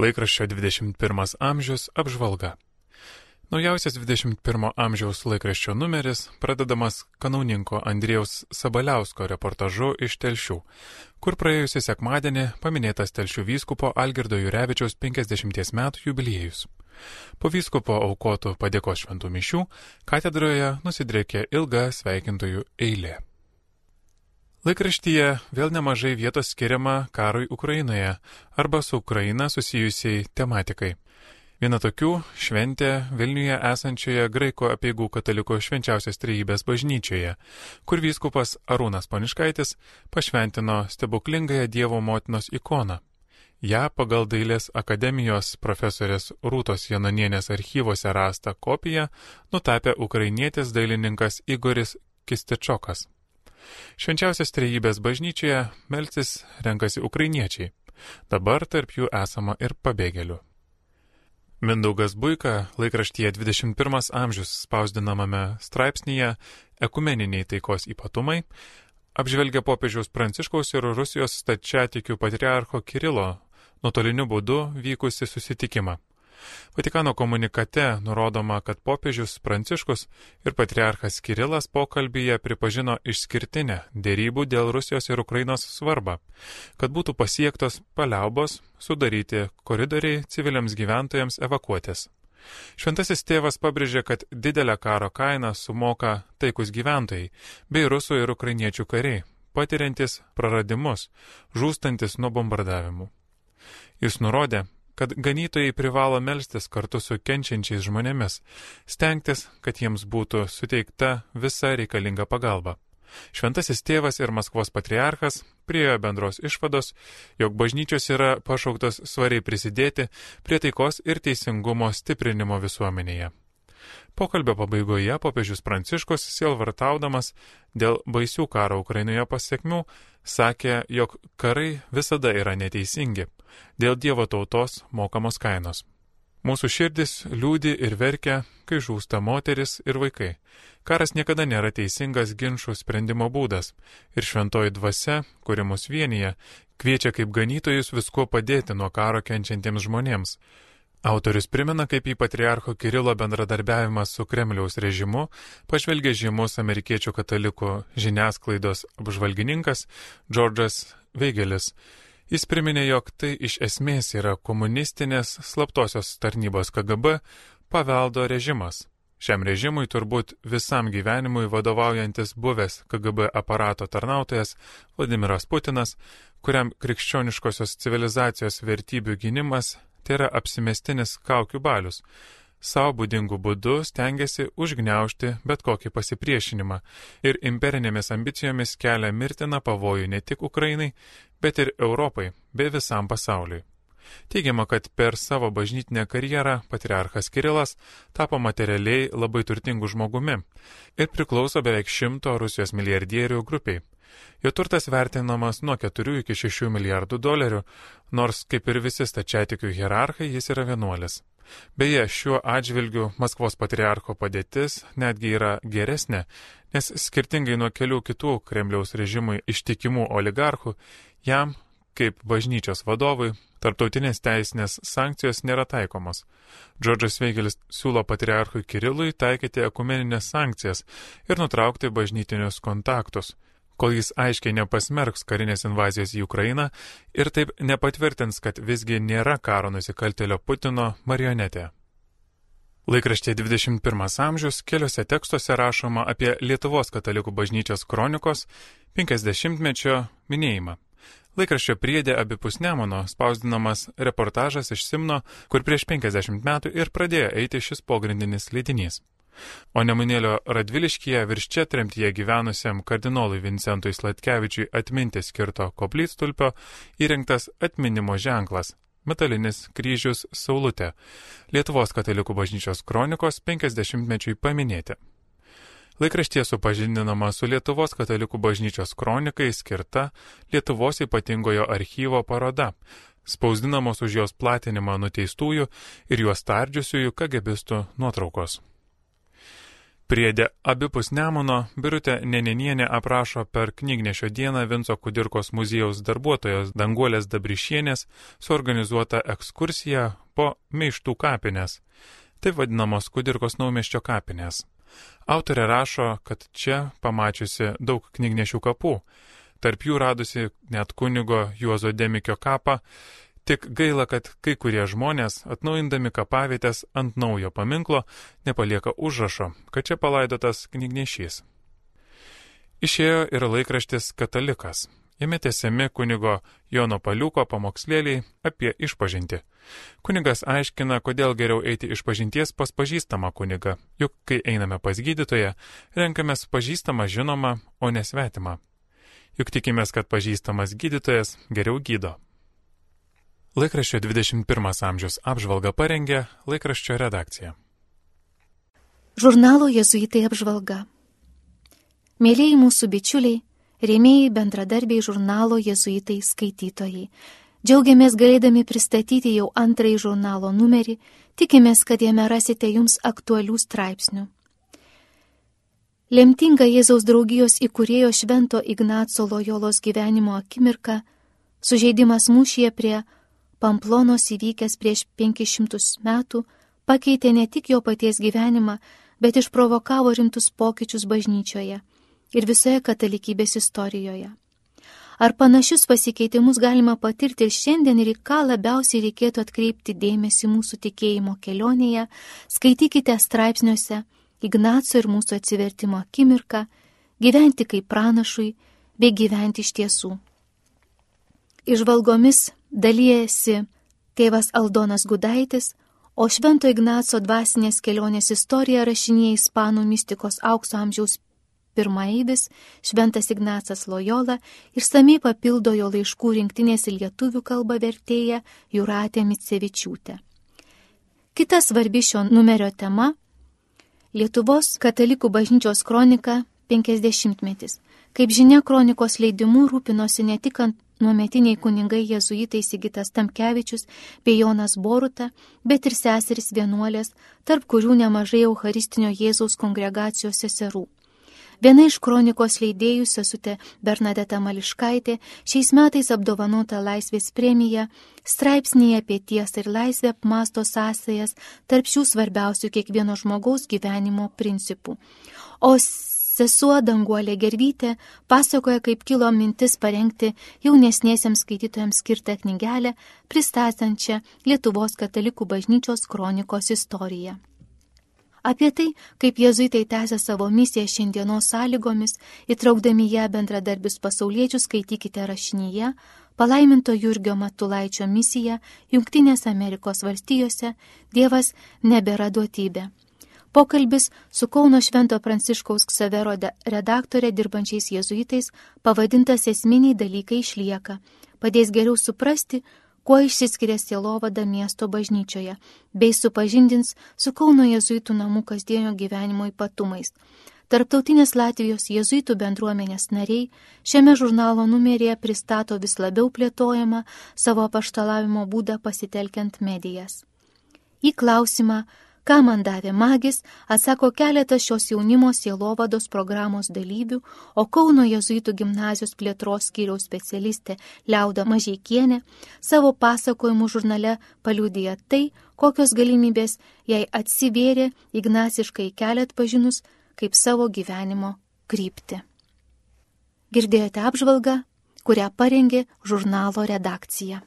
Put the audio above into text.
Laikraščio 21 amžius apžvalga. Naujausias 21 amžiaus laikraščio numeris pradedamas kanauninko Andrėjaus Sabaliausko reportažu iš Telšių, kur praėjusią sekmadienį paminėtas Telšių vyskupo Algirdo Jurevičiaus 50 metų jubiliejus. Po vyskupo aukotų padėkos šventų mišių katedroje nusidrėkė ilga sveikintojų eilė. Laikraštyje vėl nemažai vietos skiriama karui Ukrainoje arba su Ukraina susijusiai tematikai. Viena tokių - šventė Vilniuje esančioje graiko apieigų kataliko švenčiausios trejybės bažnyčioje, kur vyskupas Arūnas Paniškaitis pašventino stebuklingąją Dievo motinos ikoną. Ja pagal Dailės akademijos profesorės Rūtos Janonienės archyvose rastą kopiją nutapė ukrainietis dailininkas Igoris Kistečiokas. Švenčiausios trejybės bažnyčioje melsis renkasi ukrainiečiai. Dabar tarp jų esama ir pabėgėlių. Mindaugas Buika laikraštyje 21 amžius spausdinamame straipsnėje Ekumeniniai taikos ypatumai apžvelgia popiežiaus Pranciškaus ir Rusijos stačiatikių patriarcho Kirilo nuotoliniu būdu vykusi susitikimą. Vatikano komunikate nurodoma, kad popiežius Pranciškus ir patriarchas Kirilas pokalbyje pripažino išskirtinę dėrybų dėl Rusijos ir Ukrainos svarbą, kad būtų pasiektos paliaubos, sudaryti koridoriai civiliams gyventojams evakuotis. Šventasis tėvas pabrėžė, kad didelę karo kainą sumoka taikus gyventojai bei rusų ir ukrainiečių kariai, patiriantis praradimus, žūstantis nuo bombardavimų. Jis nurodė, kad ganytojai privalo melstis kartu su kenčiančiais žmonėmis, stengtis, kad jiems būtų suteikta visa reikalinga pagalba. Šventasis tėvas ir Maskvos patriarchas priejo bendros išvados, jog bažnyčios yra pašauktos svariai prisidėti prie taikos ir teisingumo stiprinimo visuomenėje. Pokalbio pabaigoje popiežius Pranciškus, sielvartaudamas dėl baisių karo Ukrainoje pasiekmių, sakė, jog karai visada yra neteisingi, dėl Dievo tautos mokamos kainos. Mūsų širdis liūdi ir verkia, kai žūsta moteris ir vaikai. Karas niekada nėra teisingas ginčių sprendimo būdas ir šventoji dvasia, kuri mus vienyje, kviečia kaip ganytojus viskuo padėti nuo karo kenčiantiems žmonėms. Autorius primena, kaip į patriarcho Kirilo bendradarbiavimą su Kremliaus režimu pažvelgia žymus amerikiečių katalikų žiniasklaidos apžvalgininkas Džordžas Veigelis. Jis priminė, jog tai iš esmės yra komunistinės slaptosios tarnybos KGB paveldo režimas. Šiam režimui turbūt visam gyvenimui vadovaujantis buvęs KGB aparato tarnautojas Vladimiras Putinas, kuriam krikščioniškosios civilizacijos vertybių gynimas tai yra apsimestinis kaukių balius, savo būdingų būdų stengiasi užgneušti bet kokį pasipriešinimą ir imperinėmis ambicijomis kelia mirtiną pavojų ne tik Ukrainai, bet ir Europai bei visam pasauliui. Teigiama, kad per savo bažnytinę karjerą patriarchas Kirilas tapo materialiai labai turtingų žmogumi ir priklauso beveik šimto Rusijos milijardierių grupiai. Jo turtas vertinamas nuo 4 iki 6 milijardų dolerių, nors kaip ir visi stačiatikių hierarchai jis yra vienuolis. Beje, šiuo atžvilgiu Maskvos patriarcho padėtis netgi yra geresnė, nes skirtingai nuo kelių kitų Kremliaus režimui ištikimų oligarchų, jam, kaip bažnyčios vadovui, tarptautinės teisinės sankcijos nėra taikomos. Džordžas Veigelis siūlo patriarchui Kirilui taikyti ekumeninės sankcijas ir nutraukti bažnytinius kontaktus kol jis aiškiai nepasmerks karinės invazijos į Ukrainą ir taip nepatvirtins, kad visgi nėra karo nusikaltėlio Putino marionetė. Laikraštė 21 amžius keliose tekstuose rašoma apie Lietuvos katalikų bažnyčios kronikos 50-mečio minėjimą. Laikraščio priedė abipus Nemono spausdinamas reportažas iš Simno, kur prieš 50 metų ir pradėjo eiti šis pogrindinis leidinys. O Nemunėlio Radviliškyje virš čia tremtyje gyvenusiam kardinolui Vincentui Slatkevičiui atminti skirto koplytstulpio įrengtas atminimo ženklas - metalinis kryžius Saulutė - Lietuvos katalikų bažnyčios kronikos 50-mečiui paminėti. Laikraštie supažindinama su Lietuvos katalikų bažnyčios kronikai skirta Lietuvos ypatingojo archyvo paroda, spausdinamos už jos platinimą nuteistųjų ir juos tardžiusiųjų kagebistų nuotraukos. Priedė abipus Nemuno Birutė Nenenienė aprašo per knygnešio dieną Vinco Kudirkos muziejaus darbuotojos Danguolės Dabrišienės suorganizuotą ekskursiją po Meištų kapinės, taip vadinamos Kudirkos naumeščio kapinės. Autorė rašo, kad čia pamačiusi daug knygnešių kapų, tarp jų radusi net kunigo Juozo Demikio kapą, Tik gaila, kad kai kurie žmonės, atnaujindami kapavietės ant naujo paminklo, nepalieka užrašo, kad čia palaidotas knygnešys. Išėjo ir laikraštis Katalikas. Jame tiesiami kunigo Jono Paliuko pamokslėliai apie išpažinti. Kunigas aiškina, kodėl geriau eiti iš pažinties pas pažįstamą kunigą, juk kai einame pas gydytoją, renkamės pažįstamą žinomą, o nesvetimą. Juk tikimės, kad pažįstamas gydytojas geriau gydo. Laikraščio 21 amžiaus apžvalga parengė laikraščio redakcija. Žurnalo Jėzuitai apžvalga. Mėlyjei mūsų bičiuliai, rėmėjai bendradarbiai žurnalo Jėzuitai skaitytojai. Džiaugiamės galėdami pristatyti jau antrąjį žurnalo numerį, tikimės, kad jame rasite jums aktualių straipsnių. Lemtinga Jėzaus draugijos įkūrėjo Švento Ignaco Lojolos gyvenimo akimirka, sužeidimas mūšyje prie Pamplonos įvykęs prieš 500 metų pakeitė ne tik jo paties gyvenimą, bet išprovokavo rimtus pokyčius bažnyčioje ir visoje katalikybės istorijoje. Ar panašius pasikeitimus galima patirti ir šiandien ir į ką labiausiai reikėtų atkreipti dėmesį mūsų tikėjimo kelionėje, skaitykite straipsniuose Ignaco ir mūsų atsivertimo akimirką, gyventi kaip pranašui bei gyventi iš tiesų. Išvalgomis dalyjasi tėvas Aldonas Gudaitis, o Švento Ignaco dvasinės kelionės istoriją rašinėja ispanų mystikos aukso amžiaus pirmaeidis Šventas Ignacas Lojola ir samiai papildo jo laiškų rinktinės į lietuvių kalbą vertėja Juratė Mitsevičiūtė. Kita svarbi šio numerio tema - Lietuvos katalikų bažnyčios kronika 50-metis. Kaip žinia, kronikos leidimu rūpinosi ne tik ant nuometiniai kuningai jėzuitai Sigitas Tamkevičius bei Jonas Boruta, bet ir seseris vienuolės, tarp kurių nemažai Eucharistinio Jėzaus kongregacijos seserų. Viena iš kronikos leidėjų sesutė Bernadeta Mališkaitė šiais metais apdovanota laisvės premija, straipsnėje apie tiesą ir laisvę apmasto sąsajas tarp šių svarbiausių kiekvieno žmogaus gyvenimo principų. O Sesuo Danguolė Gervytė pasakoja, kaip kilo mintis parengti jaunesniesiems skaitytojams skirtą knygelę, pristatančią Lietuvos katalikų bažnyčios kronikos istoriją. Apie tai, kaip jezuitai tęsia savo misiją šiandienos sąlygomis, įtraukdami ją bendradarbius pasauliečius, skaitykite rašinyje, palaiminto Jurgio Matulaičio misiją Junktinės Amerikos valstijose Dievas nebėra duotybė. Pokalbis su Kauno Švento Pranciškaus Ksavero redaktorė dirbančiais jėzuitais pavadintas esminiai dalykai išlieka, padės geriau suprasti, kuo išsiskiria sielovada miesto bažnyčioje, bei supažindins su Kauno jėzuitų namų kasdienio gyvenimo ypatumais. Tarptautinės Latvijos jėzuitų bendruomenės nariai šiame žurnalo numeryje pristato vis labiau plėtojama savo paštalavimo būdą pasitelkiant medijas. Į klausimą, Ką man davė magis, atsako keletas šios jaunimo sielovados programos dalyvių, o Kauno jezuitų gimnazijos plėtros skyriaus specialistė Liauda Mažiekienė savo pasakojimų žurnale paliūdėjo tai, kokios galimybės jai atsivėrė ignaciškai keliat pažinus kaip savo gyvenimo krypti. Girdėjote apžvalgą, kurią parengė žurnalo redakcija.